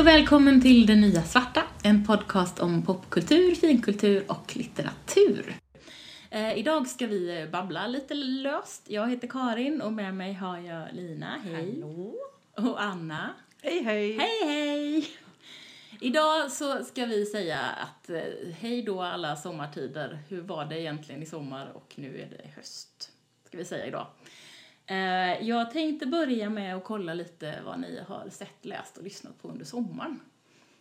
och välkommen till Det Nya Svarta, en podcast om popkultur, finkultur och litteratur. Eh, idag ska vi babbla lite löst. Jag heter Karin och med mig har jag Lina, hej. Hallå. Och Anna, Hej, hej. hej hej. Idag så ska vi säga att eh, hej då alla sommartider. Hur var det egentligen i sommar och nu är det höst, ska vi säga idag. Eh, jag tänkte börja med att kolla lite vad ni har sett, läst och lyssnat på under sommaren.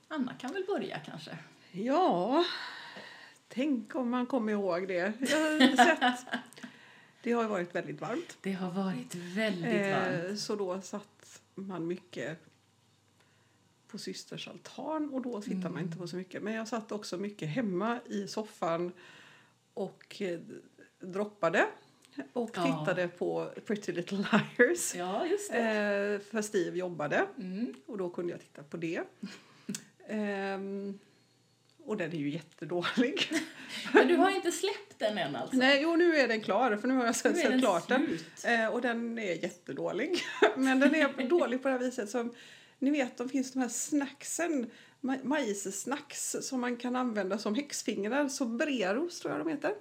Anna kan väl börja kanske? Ja, tänk om man kommer ihåg det. Jag har sett. Det har varit väldigt varmt. Det har varit väldigt varmt. Eh, så då satt man mycket på systers altan och då tittar man inte på så mycket. Men jag satt också mycket hemma i soffan och eh, droppade och Ja. tittade på Pretty Little Liars. Ja, just det. Eh, för Steve jobbade Mm. och då kunde jag titta på det. Ehm, och den är ju jättedålig. Men du har inte släppt den än alltså? Nej, jo nu är den klar för nu har jag sett, sett klart den. Eh, och den är jättedålig. Men den är dålig på det här viset som, ni vet, de finns de här snacksen, ma- majssnacks som man kan använda som häxfingrar, sombreros tror jag de heter.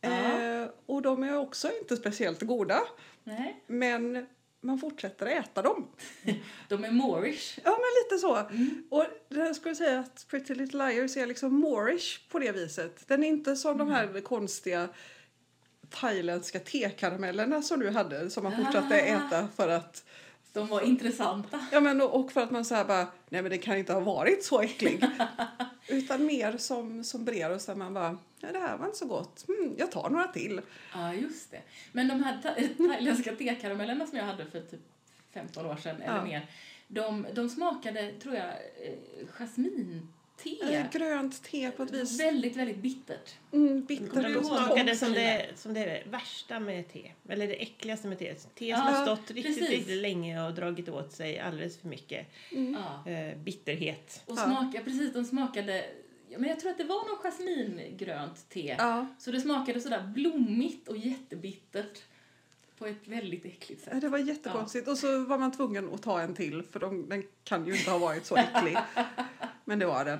Eh, och de är också inte speciellt goda, Nej, men man fortsätter äta dem. de är moorish. Ja, men lite så. Mm. Och jag skulle säga att Pretty Little Liars är liksom moorish på det viset. Den är inte som de Mm. här konstiga thailändska tekaramellerna som du hade som man fortsatte Ah. äta för att De var intressanta. ja men och och för att man så bara nej men det kan inte ha varit så äcklig. Utan mer som som Breros där man bara ja det här var inte så gott. Hmm, jag tar några till. Ja, just det. Men de här tha- thailändska tekaramellerna som jag hade för typ 15 år sedan eller Ja. mer, de, de smakade, tror jag, eh, jasminte. Eh, Grönt te på ett vis. Väldigt, väldigt bittert. Mm, bittert smakade torrt. som det, som det värsta med te. Eller det äckligaste med te. Te som Ja, har stått riktigt, precis. riktigt länge och dragit åt sig alldeles för mycket Ja. eh, bitterhet. Och Ja. smaka, precis, de smakade, ja, men jag tror att det var någon jasmingrönt te. Ja. Så det smakade sådär blommigt och jättebittert på ett väldigt äckligt Ja, sätt. Det var jättekonstigt. Och så var man tvungen att ta en till för de, den kan ju inte ha varit så äcklig. Men det var den.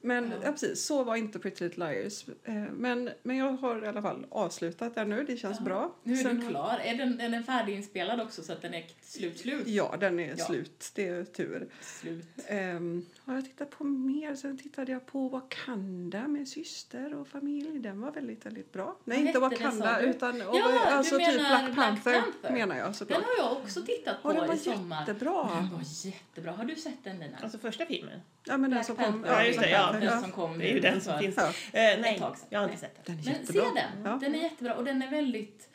Men Ja. ja. precis, så var inte Pretty Little Liars. Eh, Men, men jag har i alla fall avslutat den nu, det känns Ja. bra. Nu är Sen har- klar. Är den, är den färdiginspelad också så att den är slut, slut? Ja, den är Ja. slut. Det är tur. Slut. Um, har jag tittat på mer? Sen tittade jag på Wakanda med syster och familj. Den var väldigt, väldigt bra. Nej, Vad inte det, Wakanda du? utan och, Ja, du alltså typ menar Black Black Panther, Panther. menar jag Den såklart. har jag också tittat på Och den i var sommar. jättebra. Den var jättebra. Har du sett den Lina? Alltså första filmen. Ja, men den som kom. Ja, just det, ja. Den som kom Det är ju den som finns. Ja. Eh, nej, jag har inte sett den. Den är Men se den. Ja. Den är jättebra och den är väldigt...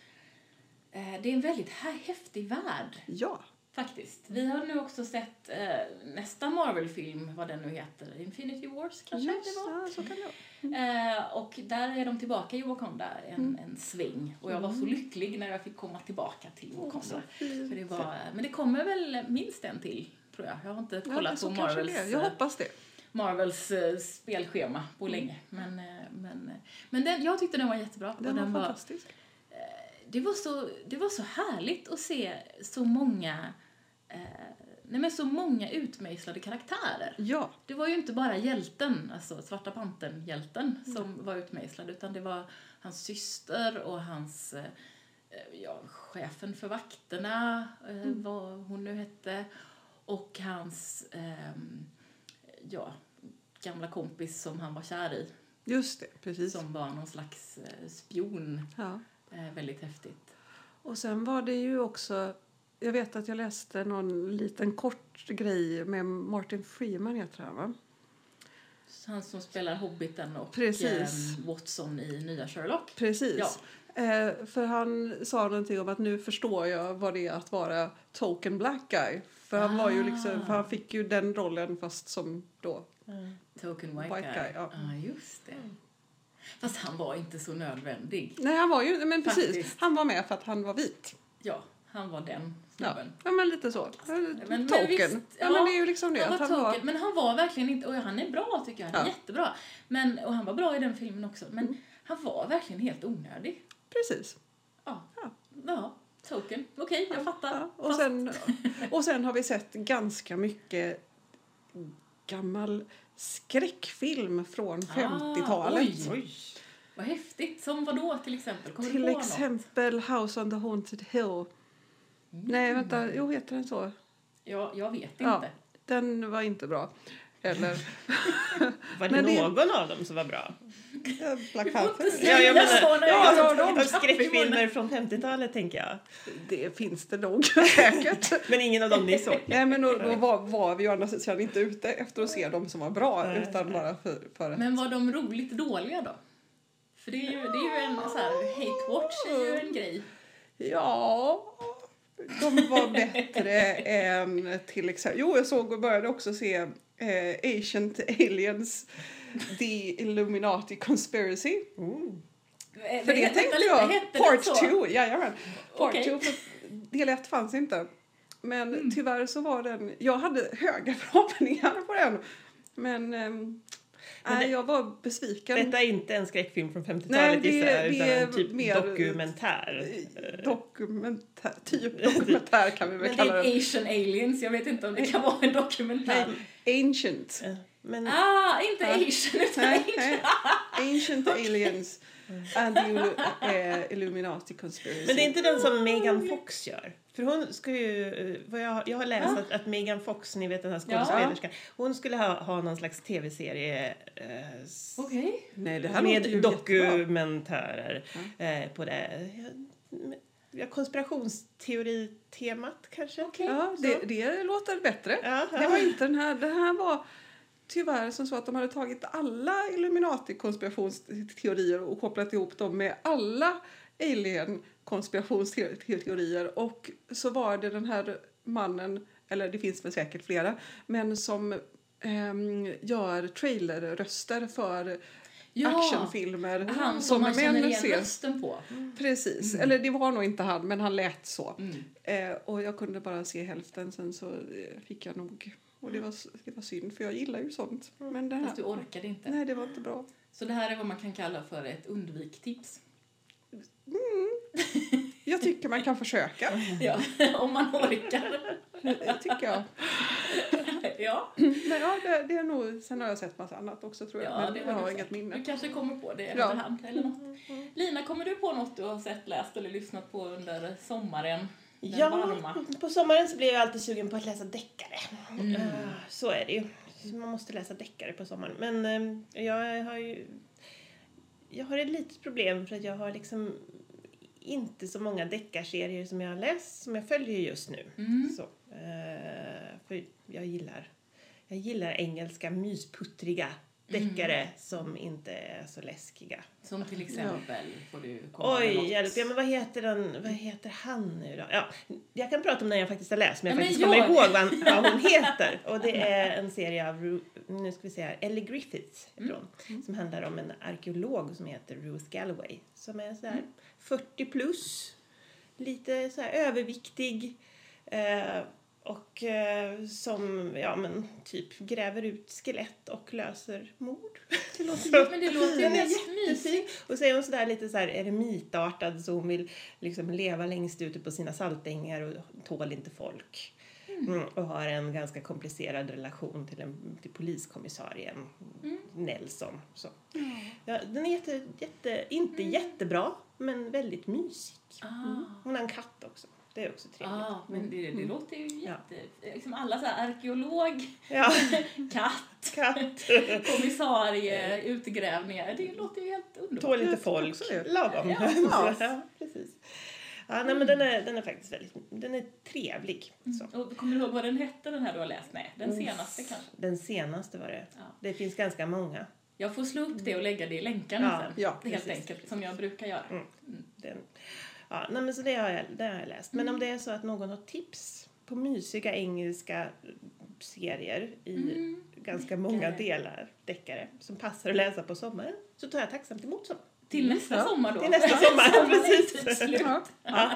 Eh, det är en väldigt hä- häftig värld ja. faktiskt. Vi har nu också sett eh, nästa Marvel-film, vad den nu heter. Infinity Wars kanske Just, det var? ja, så kan det. Eh, och där är de tillbaka i Wakanda en, en sväng. Och jag var så lycklig när jag fick komma tillbaka till Wakanda. fint. För det var, men det kommer väl minst en till, tror jag. Jag har inte Ja, kollat så på Marvels, det. Jag eh, hoppas det. Marvels eh, spelschema på länge. Men, eh, men, eh, men den, jag tyckte den var jättebra. Den, den var var, fantastisk. det, var så, det var så härligt att se så många eh, nej men så många utmejslade karaktärer. Ja, Det var ju inte bara hjälten, alltså Svarta Pantern-hjälten, som var utmejslad, utan det var hans syster och hans, eh, ja, chefen för vakterna, eh, vad hon nu hette, och hans, ehm, ja, gamla kompis som han var kär i, just det. Precis. som var någon slags eh, spion. Ja. Eh, väldigt häftigt. Och sen var det ju också... Jag vet att jag läste någon liten kort grej med Martin Freeman heter han va? Han som spelar Hobbiten och Precis. eh, Watson i nya Sherlock. Precis. Ja. Eh, för han sa någonting om att nu förstår jag vad det är att vara token black guy. För han var ju liksom, Ah. för han fick ju den rollen fast som då. Mm. Token White, White Guy. guy, ja. just det. Fast han var inte så nödvändig. Nej han var ju, men precis. Faktiskt. Han var med för att han var vit. Ja, han var den Ja, snubben. ja men lite så. men token. visst, ja, ja, men det är ju liksom det. Han var att han token, men han var verkligen inte, och han är bra tycker jag, han är Ja. jättebra. Men, och han var bra i den filmen också, men Mm. han var verkligen helt onödig. Precis. Ja, Ja. ja token, okej jag fattar. Ja, och, sen, och sen har vi sett ganska mycket gammal skräckfilm från Ah, 50-talet. oj. Oj. Vad häftigt. Som vad då till exempel? Kommer Till på något? exempel House on the Haunted Hill. Nej, vänta. Jo, heter den så? Ja, jag vet inte. Ja, den var inte bra. Eller Var det Men det- någon av dem som var bra? Black Panther. Ja, jag menar, Ja, jag har skräckfilmer från 50-talet tänker jag. Det finns det nog säkert. Men ingen av dem ni såg. Nej, men då, då var, var vi ju andra sidan inte ute efter att se de som var bra, Nej, utan nej. bara för, för Men var de roligt dåliga då? För det är ju, det är ju en så här, hate watch är ju en grej. Ja, de var bättre än till exempel... Jo, jag såg och började också se eh, Ancient Aliens, The Illuminati Conspiracy. Mm. För det Vänta tänkte jag. Part så? two, jajamän. Part Okej. two, för del ett fanns inte. Men Mm. tyvärr så var den... Jag hade höga förhoppningar på den. Men... ehm, Men nej, det- jag var besviken. Detta är inte en skräckfilm från 50-talet Nej, det- gissar jag, det utan är en typ mer- dokumentär. Eh, Dokumentär, typ dokumentär kan vi väl Men det kalla är den. Asian aliens, jag vet inte om det kan vara en dokumentär. Ancient. Men Ah, inte Ja. Asian utan Nej, Asian. nej. Ancient aliens and the eh, Illuminati conspiracy. Men det är inte den som Megan Fox gör. För hon ska ju, eh, vad jag, jag har läst Ja. att, att Megan Fox, ni vet den här Ja. skådespelerskan, hon skulle ha, ha någon slags tv-serie eh. Nej, ju med dokumentärer eh, på det. Ja, Ja, konspirationsteori-temat kanske? Okej. Ja, det, det låter bättre. Ja, Det var inte den här. Den här var tyvärr som så att de hade tagit alla Illuminati-konspirationsteorier och kopplat ihop dem med alla alien-konspirationsteorier. Och så var det den här mannen, eller det finns väl säkert flera, men som ehm, gör trailerröster för Ja, actionfilmer han som man känner igen ser. rösten på. Precis, eller det var nog inte han, men han lät så. Mm. Eh, och jag kunde bara se hälften, sen så eh, fick jag nog... Och det var, det var synd, för jag gillar ju sånt. Men det här, Fast du orkade inte. nej, det var inte bra. Så det här är vad man kan kalla för ett undviktips. Jag tycker man kan försöka, Ja, om man orkar. det tycker jag. Ja, Men ja, det, det är nog, sen har jag sett massa annat också tror jag, ja men det jag har inget sett. minne. Du kanske kommer på det Ja. efterhand eller något. Lina, kommer du på något du har sett, läst eller lyssnat på under sommaren? Ja, på sommaren så blir jag alltid sugen på att läsa deckare. Mm. Eh, Så är det ju. Man måste läsa deckare på sommaren. Men eh, jag har ju... Jag har ett litet problem för att jag har liksom inte så många deckarserier som jag har läst, som jag följer just nu. Mm. Så, eh, för jag gillar, jag gillar engelska mysputtriga deckare som inte är så läskiga. Som till exempel, får du komma Oj, hjälp. Ja, men vad heter den? Vad heter han nu då? Ja, jag kan prata om den jag faktiskt har läst, men jag Ja, men faktiskt gör kommer ihåg vad, vad hon heter. Och det är en serie av, nu ska vi se här, Ellie Griffiths ifrån, som handlar om en arkeolog som heter Ruth Galloway, som är så här 40 plus, lite så här överviktig, eh, och eh, som, ja men, typ gräver ut skelett och löser mord. Det låter, men det låter ju jättemysigt. jättefin. Och så är hon sådär lite så här eremitartad så hon vill liksom leva längst ute på sina saltängar och tål inte folk. Mm, och har en ganska komplicerad relation till, en, till poliskommissarien Nelson. Så. Ja, den är jätte, jätte, inte jättebra, men väldigt mysig. Ah. Hon har en katt också. Det är också trevligt. Ja, men det, det låter ju Ja. jätte... Liksom alla så här arkeolog, Ja, katt, katt. kommissarie, utgrävningar. Det låter ju helt underbart. Tål tror folk. Lagom. Ja. Ja, ja, precis. Ja, nej, men den är, den är faktiskt väldigt den är trevlig. Så. Och kommer du ihåg vad den hette den här du har läst? Nej, den senaste kanske. Den senaste var det. Ja. Det finns ganska många. Jag får slå upp det och lägga det i länkarna Ja, sen. ja, helt precis. enkelt, som jag brukar göra. Mm. Den, ja, nej, men så det har, jag, det har jag läst. Men om det är så att någon har tips på mysiga engelska serier i Mm. ganska många delar, deckare, som passar att läsa på sommaren så tar jag tacksamt emot sådana. Till nästa Ja, sommar då. till nästa sommar, precis. Ja.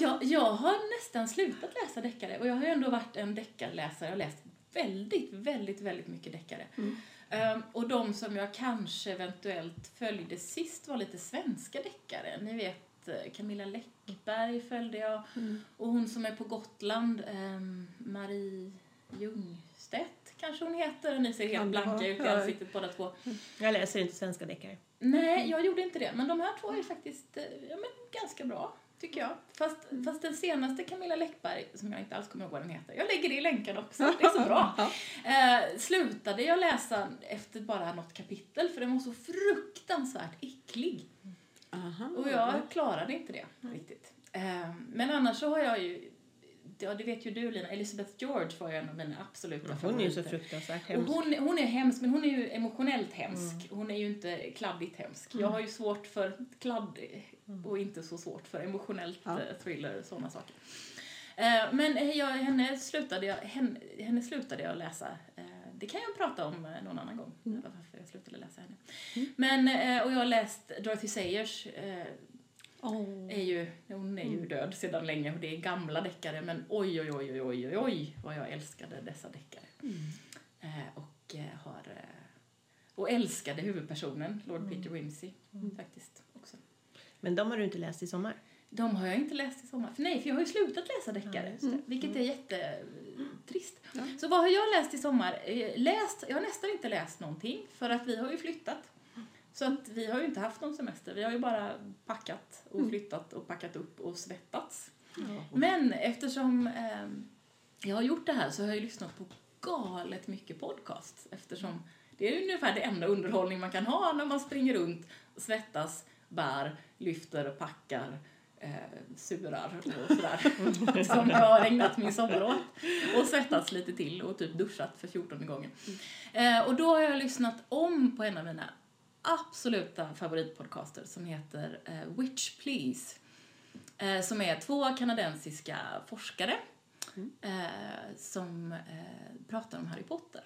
Jag, jag har nästan slutat läsa deckare och jag har ju ändå varit en deckarläsare. Har läst väldigt, väldigt, väldigt mycket deckare. Ehm, och de som jag kanske eventuellt följde sist var lite svenska deckare. Ni vet eh, Camilla Läckberg följde jag och hon som är på Gotland, ehm, Marie Ljungstedt kanske hon heter. Ni ser helt blanka ut i ansiktet båda två. Jag läser inte svenska deckare. Nej, jag gjorde inte det. Men de här två är faktiskt eh, ja, men ganska bra, tycker jag. Fast, fast den senaste, Camilla Läckberg, som jag inte alls kommer ihåg vad den heter, jag lägger det i länken också, det är så bra. Eh, slutade jag läsa efter bara något kapitel, för den var så fruktansvärt äcklig. Aha. Och jag klarade inte det riktigt. Eh, men annars så har jag ju, ja det vet ju du Lina, Elizabeth George var ju en av mina absoluta Hon är ju så favoriter. fruktansvärt Och hemsk. hon, hon är hemsk, men hon är ju emotionellt hemsk. Hon är ju inte kladdigt hemsk. Jag har ju svårt för kladd och inte så svårt för emotionellt Ja. eh, thriller och sådana saker. Eh, Men eh, jag, henne, slutade jag, henne, henne slutade jag läsa. Det kan jag prata om någon annan gång, varför jag slutade läsa henne. Men, eh, och jag har läst Dorothy Sayers Åh. är ju, hon är ju död sedan länge och det är gamla deckare men oj oj oj oj oj oj oj vad jag älskade dessa deckare. Eh, och eh, har eh, och älskade huvudpersonen, Lord Peter Wimsey faktiskt också. Men de har du inte läst i sommar? De har jag inte läst i sommar. För nej, för jag har ju slutat läsa deckare. Ja. Vilket är jättetrist. Ja. Så vad har jag läst i sommar? Eh, Läst, jag har nästan inte läst någonting för att vi har ju flyttat. Så att vi har ju inte haft någon semester. Vi har ju bara packat och flyttat och packat upp och svettats. Men eftersom eh, jag har gjort det här så har jag ju lyssnat på galet mycket podcast eftersom det är ungefär det enda underhållning man kan ha när man springer runt, svettas, bär, lyfter, packar, eh, surar och sådär. som jag har ägnat min sommar åt. Och svettats lite till och typ duschat för 14 gången. Eh, och då har jag lyssnat om på en av mina absoluta favoritpodcaster som heter eh, Witch Please. Eh, som är två kanadensiska forskare eh, som eh, pratar om Harry Potter.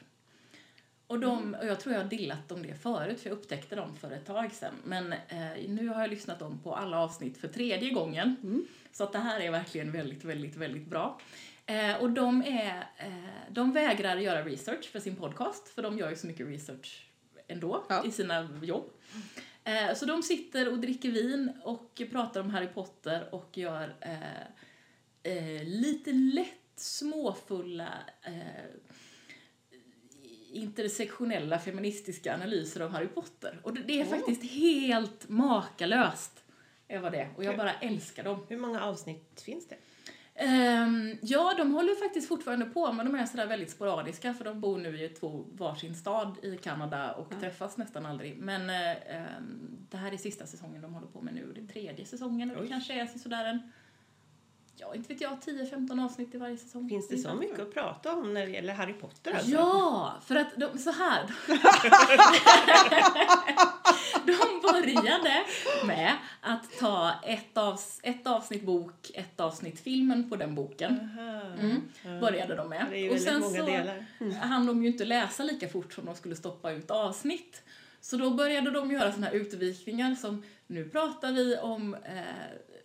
Och, de, och jag tror jag har dillat om det förut, för jag upptäckte dem för ett tag sedan. Men eh, nu har jag lyssnat om på alla avsnitt för tredje gången. Så att det här är verkligen väldigt, väldigt, väldigt bra. Eh, och de, är, de vägrar göra research för sin podcast, för de gör ju så mycket research ändå Ja. i sina jobb. Eh, så de sitter och dricker vin och pratar om Harry Potter och gör eh, eh, lite lätt småfulla eh, intersektionella feministiska analyser av Harry Potter. Och det, det är Åh. faktiskt helt makalöst. är vad det. Och jag bara älskar dem. Hur många avsnitt finns det? Ehm, ja, de håller faktiskt fortfarande på, men de är sådär väldigt sporadiska för de bor nu i två varsin stad i Kanada och träffas nästan aldrig. Men ehm, det här är sista säsongen de håller på med nu, det är tredje säsongen och det kanske är sådär en, ja inte vet jag, 10-15 avsnitt i varje säsong. Finns det så mycket att prata om när det gäller Harry Potter alltså? Ja, för att de, så här. de började med att ta ett, avs, ett avsnitt bok, ett avsnitt filmen på den boken. Mm. Ja. Började de med. Det är ju Och sen så delar. hann de ju inte läsa lika fort som de skulle stoppa ut avsnitt. Så då började de göra såna här utvikningar som, nu pratar vi om, eh,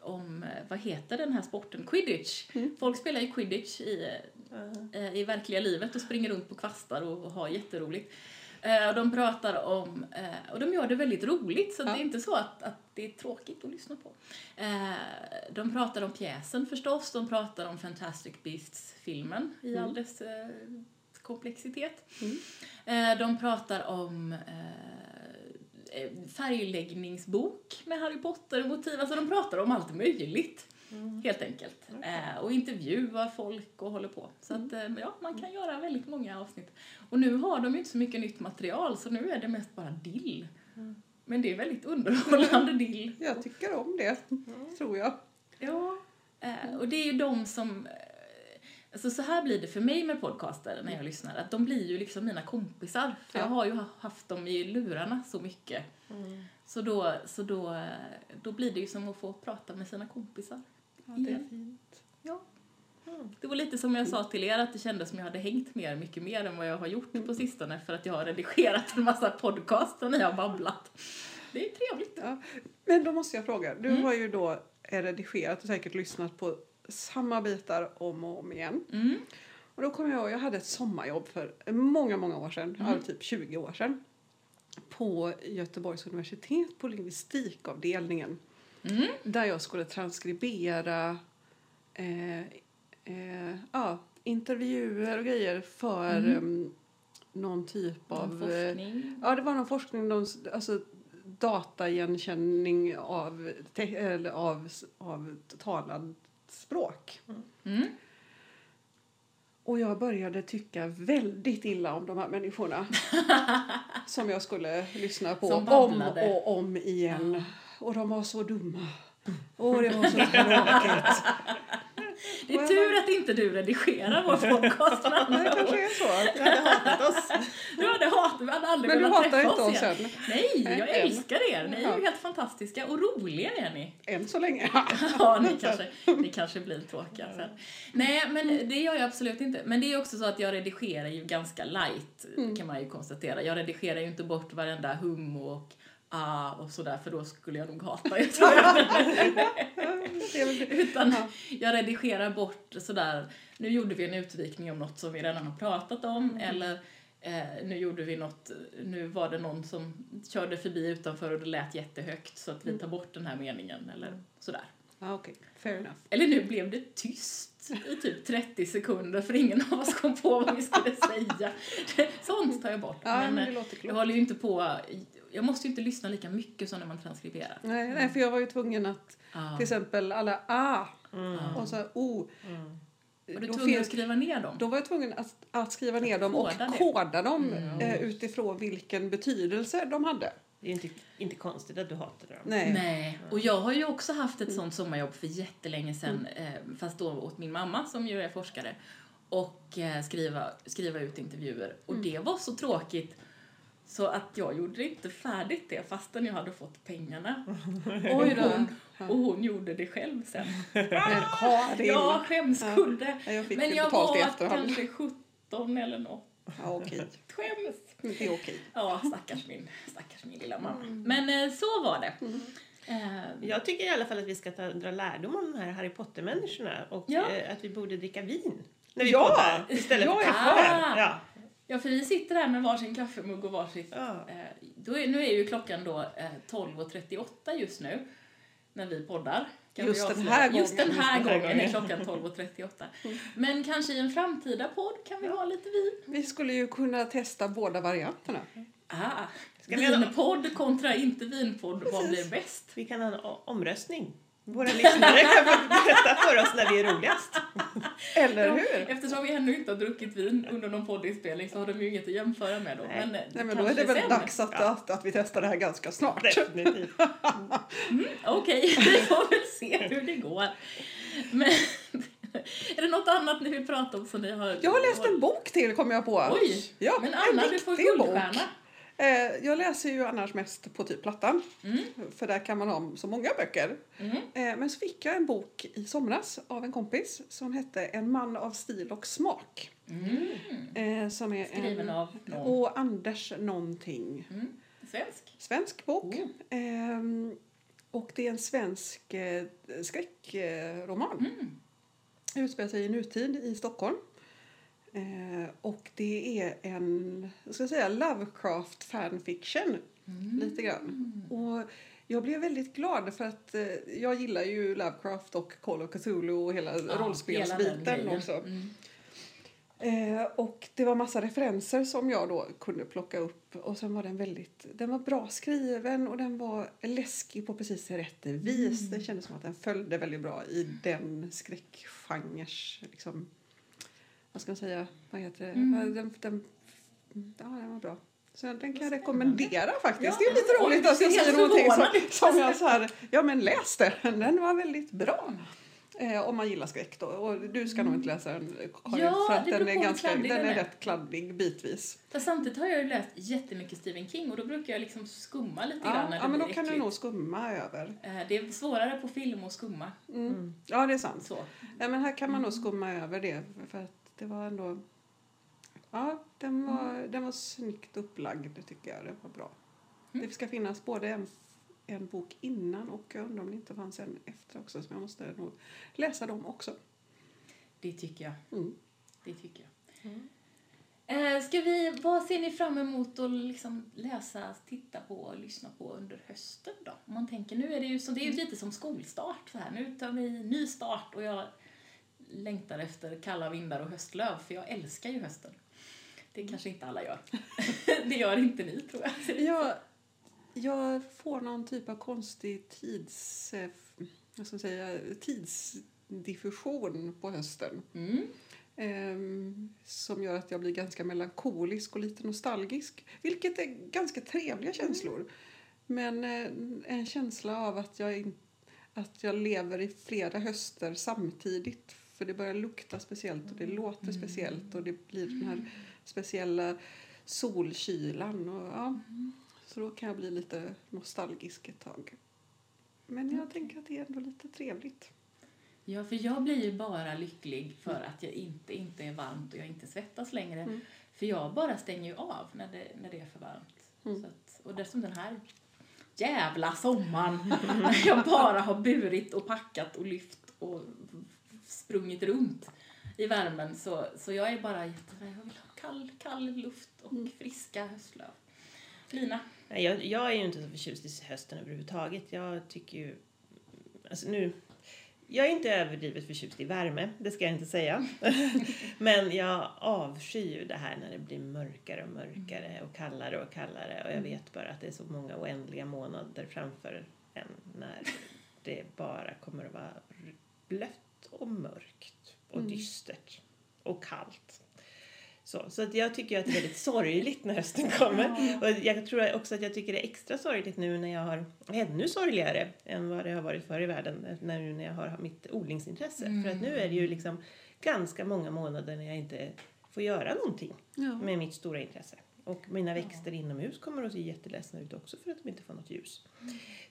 om eh, vad heter den här sporten? Quidditch. Folk spelar ju quidditch i, eh, i verkliga livet och springer runt på kvastar och, och har jätteroligt. Eh, och de pratar om, eh, och de gör det väldigt roligt så Ja. det är inte så att, att det är tråkigt att lyssna på. Eh, de pratar om pjäsen förstås, de pratar om Fantastic Beasts-filmen i all dess eh, komplexitet. Eh, de pratar om eh, färgläggningsbok med Harry Potter-motiv. Alltså de pratar om allt möjligt. Helt enkelt. Eh, och intervjuar folk och håller på. Så att, eh, ja, man kan göra väldigt många avsnitt. Och nu har de ju inte så mycket nytt material så nu är det mest bara dill. Men det är väldigt underhållande dill. Jag tycker om det, tror jag. Ja, eh, och det är ju de som... Alltså så här blir det för mig med podcaster när jag lyssnar, att de blir ju liksom mina kompisar. För jag Ja. har ju ha- haft dem i lurarna så mycket. Så, då, så då, då blir det ju som att få prata med sina kompisar. Ja, det är fint. Ja. Det var lite som jag sa till er, att det kändes som jag hade hängt med er mycket mer än vad jag har gjort på sistone för att jag har redigerat en massa podcast och ni har babblat. Det är trevligt. Ja. Men då måste jag fråga, du Mm. har ju då eh, redigerat och säkert lyssnat på samma bitar om och om igen. Mm. Och då kommer jag ihåg, jag hade ett sommarjobb för många, många år sedan, Mm. typ 20 år sedan. På Göteborgs universitet på lingvistikavdelningen. Mm. Där jag skulle transkribera eh, eh, ja, intervjuer och grejer för Mm. em, någon typ Någon av... eh, forskning. Ja, det var någon forskning, någon, alltså dataigenkänning av, eller av, av talad språk. Mm. Och jag började tycka väldigt illa om de här människorna. som jag skulle lyssna på om och om igen. Och de var så dumma. Och det var så tråkigt. Det är tur att inte du redigerar vår podcast. Det kanske är så. Du hade hatat oss. Du hade hatat, vi hade aldrig Men du velat hatar träffa inte oss än. Nej, jag Än. älskar er. Ni är ju helt fantastiska och roliga är ni. Än så länge. Ja, ni kanske, ni kanske blir tråkiga sen. Nej, men det gör jag absolut inte. Men det är också så att jag redigerar ju ganska light, kan man ju konstatera. Jag redigerar ju inte bort varenda hum och ah och sådär, för då skulle jag nog hata er. Utan Ja. jag redigerar bort sådär, nu gjorde vi en utvikning om något som vi redan har pratat om, eller eh, nu gjorde vi något, nu var det någon som körde förbi utanför och det lät jättehögt så att vi tar bort den här meningen, eller sådär. Ja, okej. Fair enough. Eller nu blev det tyst i typ 30 sekunder för ingen av oss kom på vad vi skulle säga. Sånt tar jag bort. Ja, men, men eh, jag håller ju inte på, jag måste ju inte lyssna lika mycket som när man transkriberar. Nej, nej, för jag var ju tvungen att Ja. till exempel alla a Mm. och så här, o. Var du tvungen att skriva ner dem? då var jag tvungen att, att skriva ner dem och koda det. koda dem Mm. eh, utifrån vilken betydelse de hade. Det är inte, inte konstigt att du hatade dem. Nej. Nej, och jag har ju också haft ett sånt sommarjobb för jättelänge sedan, eh, fast då åt min mamma som ju är forskare, och eh, skriva, skriva ut intervjuer. Och det var så tråkigt så att jag gjorde inte färdigt det fastän jag hade fått pengarna. Oj då. Och hon, och hon gjorde det själv sen. Karin. Ja, skämskudde. Ja, jag fick Men jag var kanske 17 eller något. Ja, okej. Skäms. Det är okej. Ja, stackars min, stackars min lilla mamma. Men eh, så var det. Eh, Jag tycker i alla fall att vi ska ta, dra lärdom av de här Harry Potter-människorna och Ja. eh, att vi borde dricka vin när vi Ja! poddar istället för kaffe. Ja. Ja, för vi sitter här med varsin kaffemugg och varsitt... Ja. Eh, då är, nu är ju klockan då eh, 12.38 just nu, när vi poddar. Kan Just vi den här gången. Just den här gången är klockan 12.38. Men kanske i en framtida podd kan vi ha lite vin. Vi skulle ju kunna testa båda varianterna. Ah, Ska vi ha- vinpodd kontra inte vinpodd, vad blir bäst? Vi kan ha en omröstning. Våra lyssnare kan få berätta för oss när vi är roligast. Eller Ja, hur? Eftersom vi ännu inte har druckit vin under någon poddinspelning så har de ju inget att jämföra med då. Nej. Men, eh, Nej, men då är det väl sen. dags att, Ja. att, att vi testar det här ganska snart. Definitivt. Okej, vi får väl se hur det går. Men är det något annat ni vill prata om som ni har... Jag har läst en bok till kom jag på. Oj! Ja, Men en Anna, du får guldstjärna. Eh, jag läser ju annars mest på typ Plattan. Mm. För där kan man ha så många böcker. Mm. Eh, men så fick jag en bok i somras av en kompis som hette En man av stil och smak. Mm. Eh, som är Skriven en, av någon. Och Anders någonting. Mm. Svensk. Svensk bok. Oh. Ehm, och det är en svensk eh, skräckroman. Mm. Utspelar sig i nutid i Stockholm. Eh, och det är en, jag ska säga, Lovecraft fanfiction. Mm. Lite grann. Och jag blev väldigt glad för att eh, jag gillar ju Lovecraft och Call of Cthulhu och hela Ja, hela rollspelsbiten grejen. också. Mm. Eh, och det var massa referenser som jag då kunde plocka upp. Och sen var den väldigt, den var bra skriven och den var läskig på precis rätt vis. Mm. Det kändes som att den följde väldigt bra i den skräckgenres, liksom, vad ska man säga, vad heter det? Mm. Den, den, ja, den var bra. Så den kan jag rekommendera faktiskt. Ja, det är lite roligt att jag säger någonting som, som jag så här, ja men läs den, den var väldigt bra. Eh, om man gillar skräck då. Och du ska nog inte läsa den Karin, Ja, för att den är, ganska, den den är rätt kladdig bitvis. Fast samtidigt har jag ju läst jättemycket Stephen King och då brukar jag liksom skumma lite grann Ja, när ja men då kan du nog skumma över. Eh, Det är svårare på film att skumma. Mm. Ja, det är sant. Så. Ja, men här kan man nog skumma över det. För att det var ändå... Ja, den var, den var snyggt upplagd tycker jag. Det var bra. Mm. Det ska finnas både en, en bok innan och jag undrar om det inte fanns en efter också. Så jag måste nog läsa dem också. Det tycker jag. Mm. Det tycker jag. Eh, ska vi, vad ser ni fram emot att liksom läsa, titta på och lyssna på under hösten då? Om man tänker, nu är det ju, så, det är ju lite som skolstart så här. Nu tar vi ny start och jag längtar efter kalla vindar och höstlöv, för jag älskar ju hösten. Det kanske inte alla gör. det gör inte ni, tror jag. Jag, jag får någon typ av konstig tids... eh, Vad ska man säga? Tidsdiffusion på hösten. Mm. Ehm, som gör att jag blir ganska melankolisk och lite nostalgisk. Vilket är ganska trevliga känslor. Men eh, en känsla av att jag, in, att jag lever i flera höster samtidigt. För det börjar lukta speciellt och det låter speciellt och det blir den här speciella solkylan. Och, ja, så då kan jag bli lite nostalgisk ett tag. Men jag tänker att det är ändå lite trevligt. Ja, för jag blir ju bara lycklig för att jag inte, inte är varmt och jag inte svettas längre. Mm. För jag bara stänger ju av när det, när det är för varmt. Mm. Så att, och dessutom den här jävla sommaren när jag bara har burit och packat och lyft och sprungit runt i värmen. Så, så jag är bara jätte... Jag vill ha kall, kall luft och Mm. friska höstlöv. Lina? Jag, jag är ju inte så förtjust i hösten överhuvudtaget. Jag tycker ju... Alltså nu, jag är inte överdrivet förtjust i värme, det ska jag inte säga. Men jag avskyr ju det här när det blir mörkare och mörkare och kallare och kallare. Och jag vet bara att det är så många oändliga månader framför en när det bara kommer att vara blött och mörkt och Mm. dystert och kallt. Så, så att jag tycker att det är väldigt sorgligt när hösten kommer. Och jag tror också att jag tycker det är extra sorgligt nu när jag har, ännu sorgligare än vad det har varit förr i världen, när, nu när jag har mitt odlingsintresse. För att nu är det ju liksom ganska många månader när jag inte får göra någonting Ja. med mitt stora intresse. Och mina växter inomhus kommer att se jätteledsna ut också för att de inte får något ljus.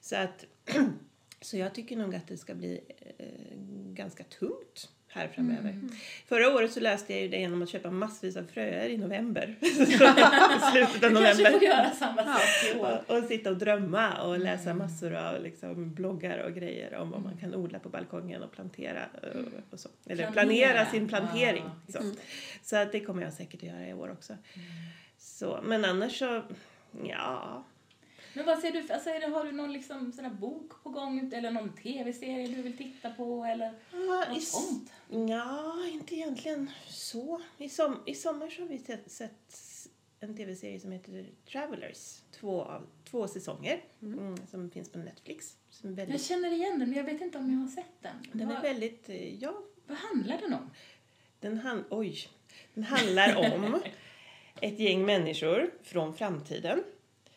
Så att så jag tycker nog att det ska bli eh, ganska tungt här framöver. Mm. Förra året så läste jag ju det genom att köpa massvis av fröer i november. I slutet av Du kanske november. får göra samma sak i år. Och, och sitta och drömma och läsa Mm. massor av liksom, bloggar och grejer om vad man kan odla på balkongen och plantera och, och så. Eller planera, Planera. sin plantering. Ja, så. Mm. så att det kommer jag säkert att göra i år också. Så, men annars så, ja. Men vad ser du, alltså, är det, har du någon liksom, sån här bok på gång eller någon tv-serie du vill titta på eller Ja, i något sånt? Ja, inte egentligen så. I, som, I sommar så har vi sett, sett en tv-serie som heter Travelers. Två, av, två säsonger mm, som finns på Netflix. Som är Jag väldigt, känner igen den men jag vet inte om jag har sett den. den är vad, väldigt, eh, ja, vad handlar den om? den, han, oj, den handlar om ett gäng människor från framtiden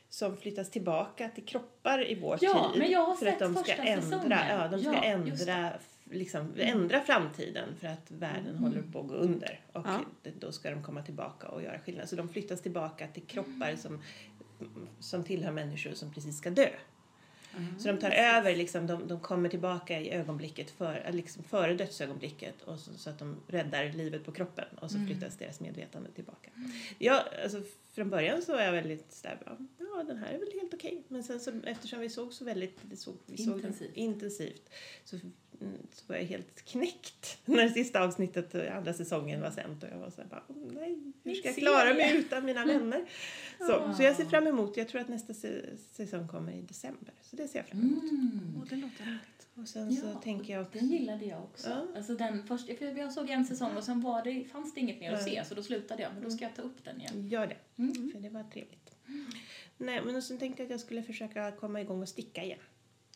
som flyttas tillbaka till kroppar i vår Ja, tid. men jag har för att sett de ska ändra, säsongen. ja, de ska Ja, ändra, liksom, ändra framtiden för att världen Mm. håller på att gå under. Och Ja. då ska de komma tillbaka och göra skillnad. Så de flyttas tillbaka till kroppar som, som tillhör människor som precis ska dö. Så de tar över, liksom, de, de kommer tillbaka i ögonblicket för, liksom före dödsögonblicket och så, så att de räddar livet på kroppen och så Mm. flyttas deras medvetande tillbaka. Ja, alltså, från början så var jag väldigt sådär, ja, den här är väl helt okej. Men sen så, eftersom vi såg så väldigt det såg, vi såg Intensivt. intensivt så, mm, så var jag helt knäckt när sista avsnittet, eh, andra säsongen var sänt och jag var såhär bara, "Åh, nej, hur ska jag klara mig serie." utan mina vänner? Så, så jag ser fram emot, jag tror att nästa säsong kommer i december. Så det ser jag fram emot. Mm. Och det låter härligt. Och sen så Ja, tänker jag också... Den gillade jag också. Ja. Alltså den först, för jag såg en säsong och sen var det, fanns det inget mer att se så då slutade jag. Men då ska jag ta upp den igen. Gör det, Mm. för det var trevligt. Nej, men sen tänkte jag att jag skulle försöka komma igång och sticka igen.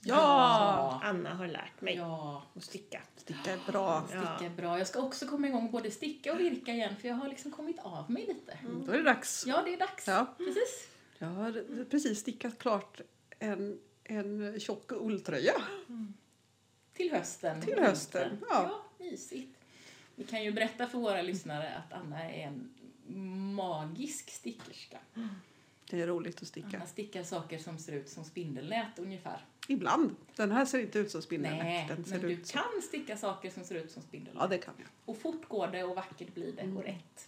Ja! Anna har lärt mig Ja, att sticka. Sticka är bra. sticka är bra. Jag ska också komma igång både sticka och virka igen för jag har liksom kommit av mig lite. Då är det dags. Ja, det är dags. Ja. Precis. Jag har precis stickat klart en, en tjock ulltröja. Till hösten. Till hösten, ja. ja. mysigt. Vi kan ju berätta för våra lyssnare att Anna är en magisk stickerska. Det är roligt att sticka. Anna stickar saker som ser ut som spindelnät ungefär. Ibland. Den här ser inte ut som spindelnät. Nej, Den ser men du ut som... kan sticka saker som ser ut som spindelnät. Ja, det kan jag. Och fort går det och vackert blir det och rätt.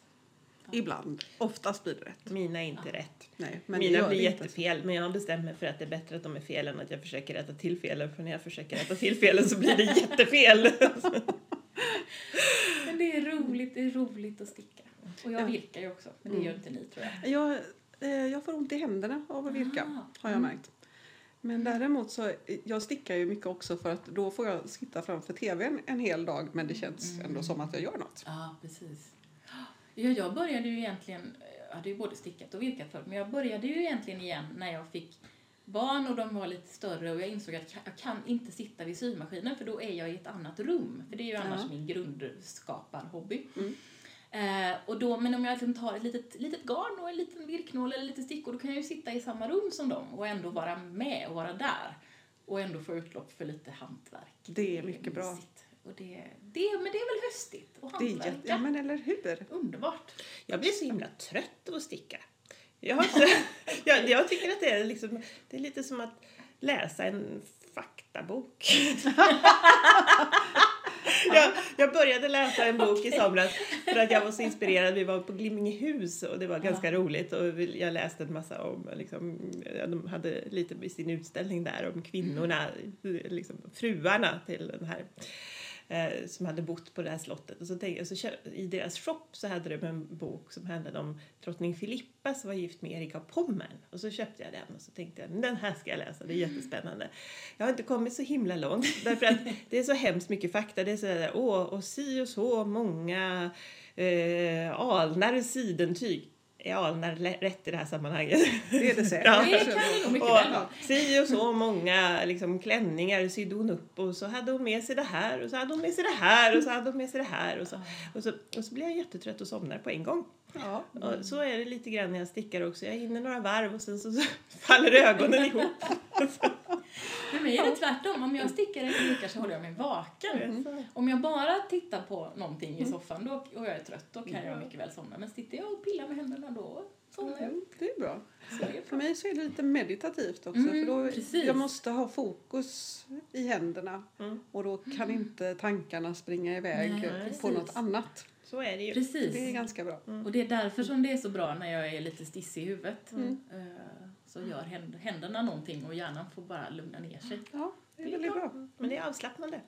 Ibland. Oftast blir det rätt. Mina är inte rätt. Nej, men det Mina gör blir det inte. jättefel, men jag har bestämt mig för att det är bättre att de är fel än att jag försöker rätta till felen. För när jag försöker rätta till felen så blir det jättefel. Men det är roligt, det är roligt att sticka. Och jag Ja. virkar ju också, men det Mm. gör inte ni tror jag. Jag, eh, jag får ont i händerna av att virka, Ah, har jag mm. märkt. Men däremot så, jag stickar ju mycket också för att då får jag sitta framför tvn en hel dag men det känns ändå som att jag gör något. Ja, precis. Ja, jag började ju egentligen, jag hade ju både stickat och virkat förut, men jag började ju egentligen igen när jag fick barn och de var lite större och jag insåg att jag kan inte sitta vid symaskinen för då är jag i ett annat rum. För det är ju annars Ja. min grundskaparhobby. Mm. Eh, och då, men om jag liksom tar ett litet, litet garn och en liten virknål eller lite stickor då kan jag ju sitta i samma rum som dem och ändå vara med och vara där. Och ändå få utlopp för lite hantverk. Det är mycket bra. Och det, det, men det är väl höstigt att Det är hantverka. jätte, ja men eller hur? Underbart. Jag blir så himla trött av att sticka. Jag, jag, jag tycker att det är, liksom, det är lite som att läsa en faktabok. jag, jag började läsa en bok i somras för att jag var så inspirerad. Vi var på Glimmingehus och det var ganska roligt. Och jag läste en massa om, liksom, ja, de hade lite i sin utställning där om kvinnorna, liksom, fruarna till den här eh, som hade bott på det här slottet. Och så tänkte så I deras shop så hade de en bok som handlade om drottning Filippa som var gift med Erik av Pommern. Och så köpte jag den och så tänkte jag den här ska jag läsa, det är jättespännande. Jag har inte kommit så himla långt därför att det är så hemskt mycket fakta. Det är så där, åh, och si och så många eh, alnar sidentyg. Är alnar rätt i det här sammanhanget? Det är det säkert. Ja. Det kan det nog mycket Och väl vara. si och så många liksom, klänningar sydde hon upp och så hade hon med sig det här och så hade hon med sig det här och så hade hon med sig det här och så, och så, och så blir jag jättetrött och somnar på en gång. Ja. Och så är det lite grann när jag stickar också. Jag hinner några varv och sen så, så faller ögonen ihop. För mig är det tvärtom. Om jag stickar eller virkar så håller jag mig vaken. Om jag bara tittar på någonting i soffan då, och jag är trött, då kan jag mycket väl somna. Men sitter jag och pillar med händerna då somnar jag. Mm, Det är bra. Så det är För bra. mig så är det lite meditativt också. Mm, för då, precis. jag måste ha fokus i händerna Mm. och då kan inte tankarna springa iväg Nej, på precis. något annat. Så är det ju. Precis. Det är ganska bra. Och det är därför som det är så bra när jag är lite stissig i huvudet. Mm. Så gör händ- händerna någonting och hjärnan får bara lugna ner sig. Ja, det är väldigt bra. Men det är avslappnande.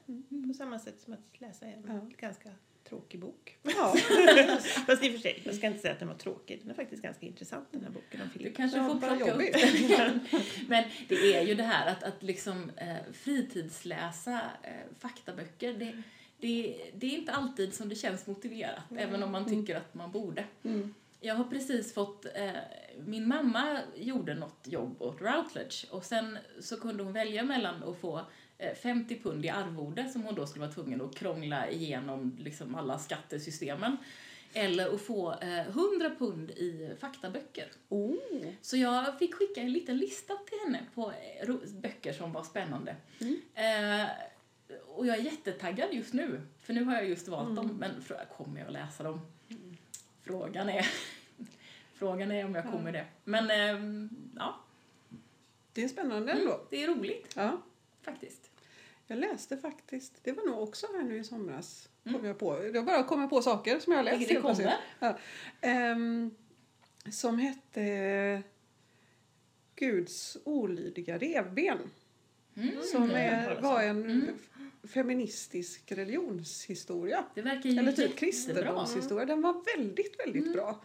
På samma sätt som att läsa en Ja. ganska tråkig bok. Ja, Fast i och för sig, jag ska inte säga att den var tråkig. Den är faktiskt ganska intressant den här boken om Du Filippa. kanske får bara plocka upp den. Men det är ju det här att, att liksom eh, fritidsläsa eh, faktaböcker. Det, det, det är inte alltid som det känns motiverat, även om man tycker att man borde. Mm. Jag har precis fått, eh, min mamma gjorde något jobb åt Routledge och sen så kunde hon välja mellan att få eh, 50 pund i arvode som hon då skulle vara tvungen att krångla igenom liksom alla skattesystemen. Eller att få eh, 100 pund i faktaböcker. Oh. Så jag fick skicka en liten lista till henne på eh, böcker som var spännande. Eh, och jag är jättetaggad just nu, för nu har jag just valt dem. Men kommer jag att läsa dem? Frågan är, frågan är om jag kommer det. Men ehm, ja, Det är spännande ändå. det är roligt Ja. faktiskt. Jag läste faktiskt, det var nog också här nu i somras, Mm. kom jag på. Jag bara kommer på saker som jag har läst. Det kommer. Ja. Ehm, som hette Guds olydiga revben. Mm. Som hört är, talas var en Mm. feministisk religionshistoria. Det verkar ju Eller typ kristendomshistoria. Den var väldigt, väldigt Mm. bra.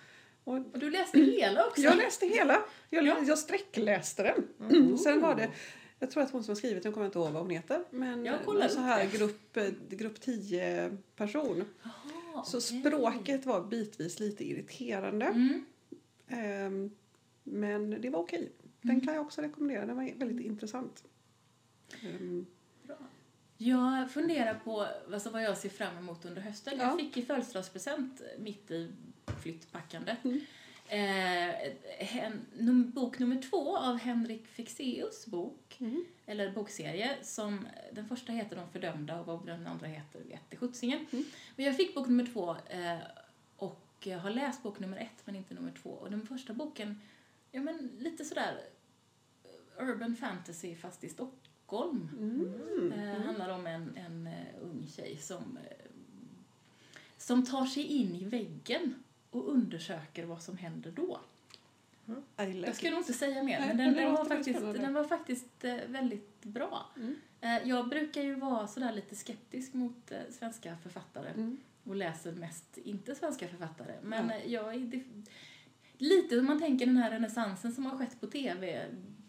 Och Och du läste hela också? jag läste hela. Jag, Ja. jag sträckläste den. Mm. Sen var det, jag tror att hon som har skrivit den, kommer inte ihåg vad hon heter, men Jag så här grupp, eh, grupp 10 person. Jaha, Så okej. språket var bitvis lite irriterande. Mm. Ehm, men det var okej. Den Mm. kan jag också rekommendera. Den var väldigt intressant. Ehm, Jag funderar på alltså, vad jag ser fram emot under hösten. Ja. Jag fick i födelsedagspresent mitt i flyttpackandet Mm. eh, en, num, bok nummer två av Henrik Fexeus bok, Mm. eller bokserie. Som, den första heter De fördömda och vad den andra heter vet sjuttsingen. Mm. Men jag fick bok nummer två eh, och har läst bok nummer ett men inte nummer två. Och den första boken, ja men lite sådär eh, urban fantasy fast i Stockholm. Mm. Eh, handlar om en, en eh, ung tjej som, eh, som tar sig in i väggen och undersöker vad som händer då. Like Jag ska nog inte säga mer, Nej, men den, den, var faktiskt, den var faktiskt eh, väldigt bra. Mm. Eh, jag brukar ju vara sådär lite skeptisk mot eh, svenska författare Mm. och läser mest inte svenska författare. Men Ja. eh, jag är det, lite om man tänker den här renässansen som har skett på tv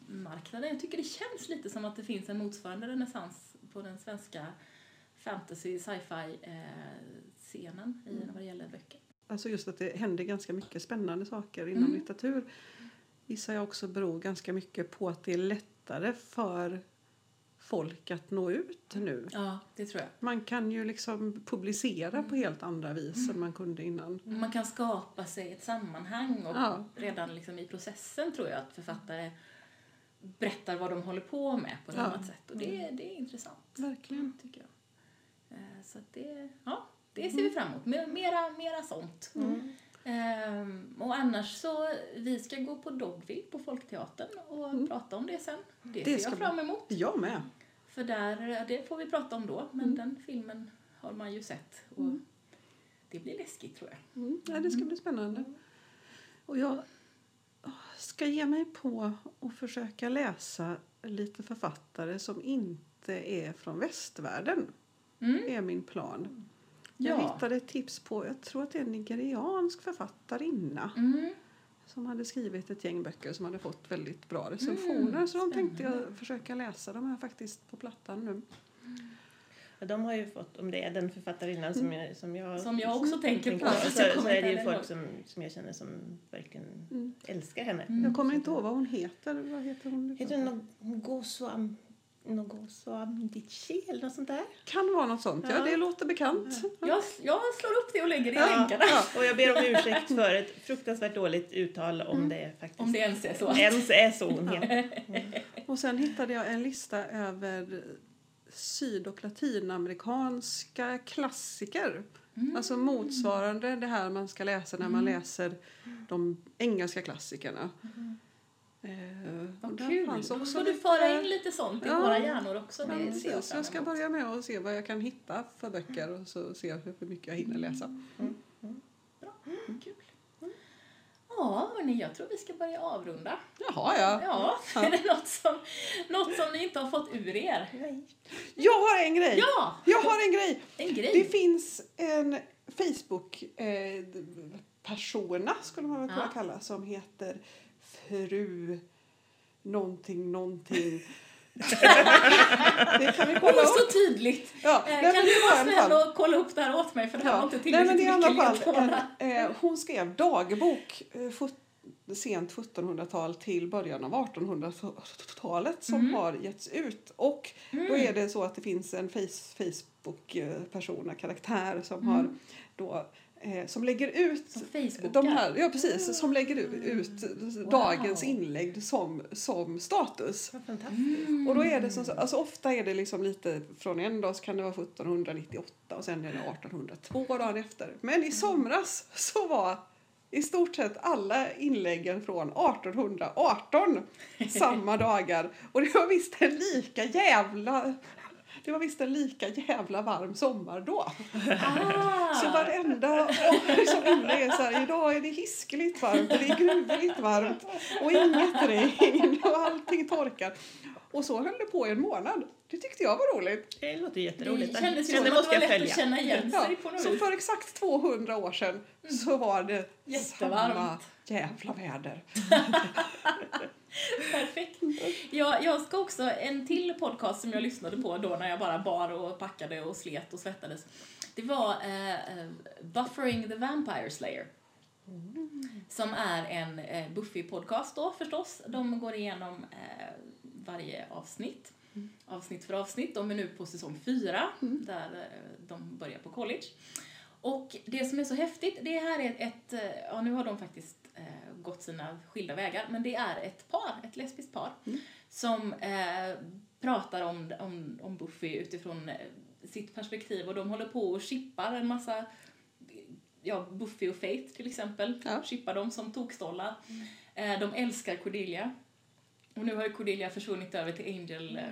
marknaden. Jag tycker det känns lite som att det finns en motsvarande renässans på den svenska fantasy, sci-fi eh, scenen i vad det gäller böcker. Alltså just att det händer ganska mycket spännande saker inom Mm. litteratur gissar jag också beror ganska mycket på att det är lättare för folk att nå ut nu. Ja, det tror jag. Man kan ju liksom publicera på helt andra vis än man kunde innan. Man kan skapa sig ett sammanhang och Ja. redan liksom i processen tror jag att författare berättar vad de håller på med på ett Ja. annat sätt. Och det, det är intressant, Verkligen. tycker jag. Eh, Så det, ja, det ser vi fram emot. Mer- Mera, mera sånt. Ehm, och annars så, vi ska gå på Dogville på Folkteatern och prata om det sen. Det, Det ser jag fram emot. Jag med. För där, det får vi prata om då, men den filmen har man ju sett. Och det blir läskigt tror jag. Mm. Ja, det ska bli spännande. Och jag ska ge mig på att försöka läsa lite författare som inte är från västvärlden. Mm. är min plan. Jag Ja. hittade ett tips på, jag tror att det är en nigeriansk författarinna Mm. som hade skrivit ett gäng böcker som hade fått väldigt bra recensioner. så de tänkte jag försöka läsa. De är faktiskt på plattan nu. Ja, de har ju fått, om det är den författarinnan som jag, som jag, Som jag också tänker på, så, så kommer är det ju folk som, som jag känner som verkligen Mm. älskar henne. Mm. Jag kommer inte ihåg vad hon heter. Vad heter hon? Heter hon Ngozo Ngozo Adichie eller något sånt där? Kan vara något sånt. Ja, Ja. det låter bekant. Jag, jag slår upp det och lägger det i Ja, länkarna. ja. Och jag ber om ursäkt för ett fruktansvärt dåligt uttal om det faktiskt Om det ens är så. ens är så hon heter. Och sen hittade jag en lista över syd och latinamerikanska klassiker. Alltså motsvarande det här man ska läsa när man läser de engelska klassikerna. Eh, Vad kul! Då får du föra in lite sånt i Ja. våra hjärnor också. Ja, Det ser jag Så jag ska börja med att se vad jag kan hitta för böcker och så se hur mycket jag hinner läsa. Kul. Ja, hörni, jag tror vi ska börja avrunda. Jaha, ja. Ja, är det något som, något som ni inte har fått ur er? Nej. Jag har en grej! Ja, Jag har en grej! en grej. Det finns en Facebook-persona, skulle man väl kunna Ja. kalla, som heter Fru någonting, någonting. det kan vi kolla Åh, så upp. tydligt! Ja, Eh, kan du var vara alla snäll och kolla upp det här åt mig för det här var Ja. inte Nej, men det är tillräckligt alla mycket fall ledtrådar. en, eh, Hon skrev dagbok eh, sent 1700-tal till början av 1800-talet som Mm. har getts ut. Och då är det så att det finns en face, Facebook-person, en karaktär som har då eh, som lägger ut Som de här, ja precis, som lägger u- ut dagens Wow. inlägg som, som status. Mm. Och då är det som, så- alltså ofta är det liksom lite från en dag så kan det vara 1798 och sen är det 1802 dagen efter. Men i somras så var i stort sett alla inläggen från 1818 samma dagar. Och det var visst en lika jävla det var visst en lika jävla varm sommar då. Ah. Så varenda som inlägg är så här, idag är det hiskeligt varmt och det är gruvligt varmt och inget regn och allting torkar. Och så höll det på i en månad. Det tyckte jag var roligt. Det låter Det jätteroligt. kändes ju Men som det att måste det var jag lätt att följa. känna igen Ja, sig på något så vis. för exakt 200 år sedan så var det Jättevarmt. samma jävla väder. Perfekt. Jag, jag ska också, en till podcast som jag lyssnade på då när jag bara bar och packade och slet och svettades. Det var uh, Buffering the Vampire Slayer. Som är en eh, uh, Buffy-podcast då förstås. De går igenom uh, varje avsnitt. Avsnitt för avsnitt. De är nu på säsong fyra där uh, de börjar på college. Och det som är så häftigt, det här är ett, ja nu har de faktiskt eh, gått sina skilda vägar, men det är ett par, ett lesbiskt par, som eh, pratar om, om, om Buffy utifrån eh, sitt perspektiv och de håller på och chippar en massa, ja Buffy och Faith till exempel, Ja. chippar dem som tokstollar. Eh, de älskar Cordelia. Och nu har ju Cordelia försvunnit över till Angel eh,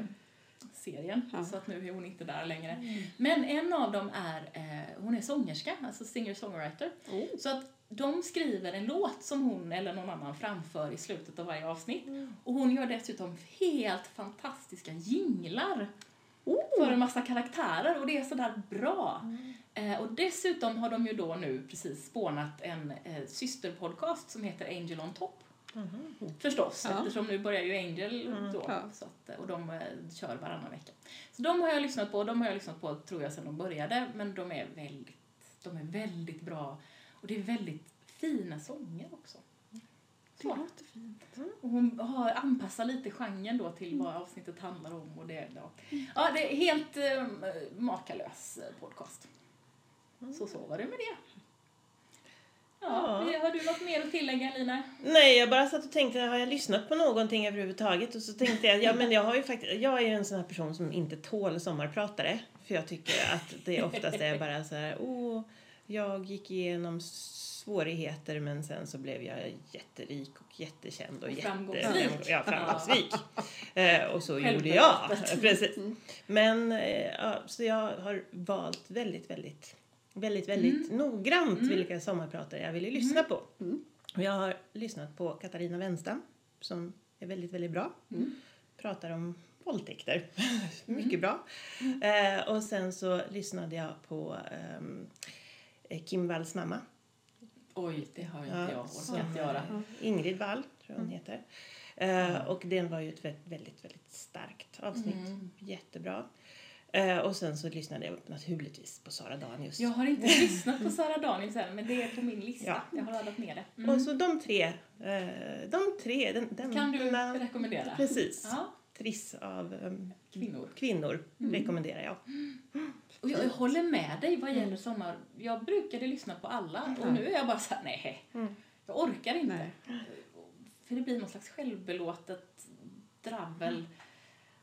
serien Ja. så att nu är hon inte där längre. Men en av dem är, eh, hon är sångerska, alltså singer-songwriter. Så att de skriver en låt som hon eller någon annan framför i slutet av varje avsnitt. Och hon gör dessutom helt fantastiska jinglar för en massa karaktärer och det är sådär bra. Eh, och dessutom har de ju då nu precis spånat en eh, systerpodcast som heter Angel on Top. Förstås, Ja. eftersom nu börjar ju Angel då. Ja. Så att, och de eh, kör varannan vecka. Så de har jag lyssnat på, de har jag lyssnat på tror jag sedan de började, men de är väldigt, de är väldigt bra. Och det är väldigt fina sånger också. Det Så. låter fint. Och hon har anpassat lite genren då till vad avsnittet handlar om. Och det, ja. ja, det är helt eh, makalös eh, podcast. Så så var det med det. Ja, Ja. Har du något mer att tillägga Lina? Nej, jag bara satt och tänkte, har jag lyssnat på någonting överhuvudtaget? Och så tänkte jag, ja men jag har ju faktiskt, jag är ju en sån här person som inte tål sommarpratare. För jag tycker att det oftast är bara så här, åh, jag gick igenom svårigheter men sen så blev jag jätterik och jättekänd och, Och jätte- framgångsrik. Ja, framgångsrik. Eh, och så gjorde jag. Självporträttet. Precis. Men, eh, ja, så jag har valt väldigt, väldigt, väldigt, väldigt noggrant vilka sommarpratare jag ville lyssna på. Och jag har lyssnat på Katarina Wenstam som är väldigt, väldigt bra. Pratar om våldtäkter. Mycket bra. Eh, och sen så lyssnade jag på ehm, eh, Kim Walls mamma. Oj, det har inte Ja, jag som, orkat göra. eh, Ingrid Wall, tror jag hon heter. Eh, och den var ju ett väldigt, väldigt, starkt avsnitt. Jättebra. Eh, och sen så lyssnade jag naturligtvis på Sara Danius. Jag har inte lyssnat på Sara Danius än, men det är på min lista. Ja. Jag har laddat ner det. Mm. Och så de tre, eh, de tre, den, den, Kan du denna- rekommendera? Precis. Ja, Triss av ehm, kvinnor. kvinnor rekommenderar jag. Och jag, jag håller med dig vad gäller sommar. Jag brukade lyssna på alla och nu är jag bara så här, nej. Jag orkar inte. Nej. För det blir någon slags självbelåtet dravel.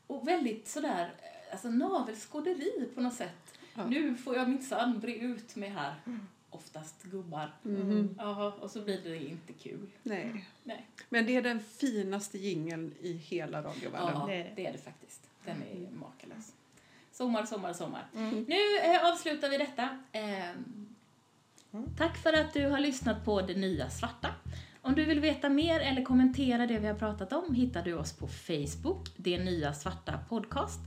Och väldigt sådär, alltså navelskåderi på något sätt. Ja. Nu får jag minsann bre ut mig här. Oftast gubbar. Mhm. Jaha, och så blir det inte kul. Nej. Nej. Men det är den finaste jingeln i hela radiovärlden. Ja, Det är det. faktiskt. Den är makalös. Sommar, sommar, sommar. Nu eh, avslutar vi detta. Ehm, Tack för att du har lyssnat på Det Nya Svarta. Om du vill veta mer eller kommentera det vi har pratat om hittar du oss på Facebook, Det Nya Svarta Podcast,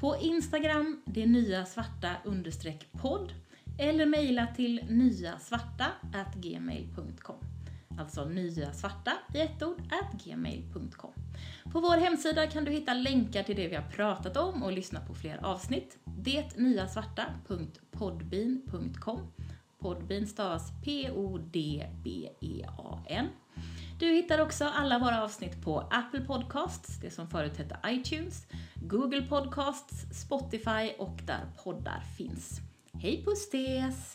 på Instagram, Det Nya Svarta understreck podd eller mejla till nyasvartagmail.com. Alltså nyasvarta i ett ord at gmail.com. På vår hemsida kan du hitta länkar till det vi har pratat om och lyssna på fler avsnitt. Detnyasvarta.podbean.com Podbean stavas P-O-D-B-E-A-N. Du hittar också alla våra avsnitt på Apple Podcasts, det som förut hette iTunes, Google Podcasts, Spotify och där poddar finns. Hej puss stes!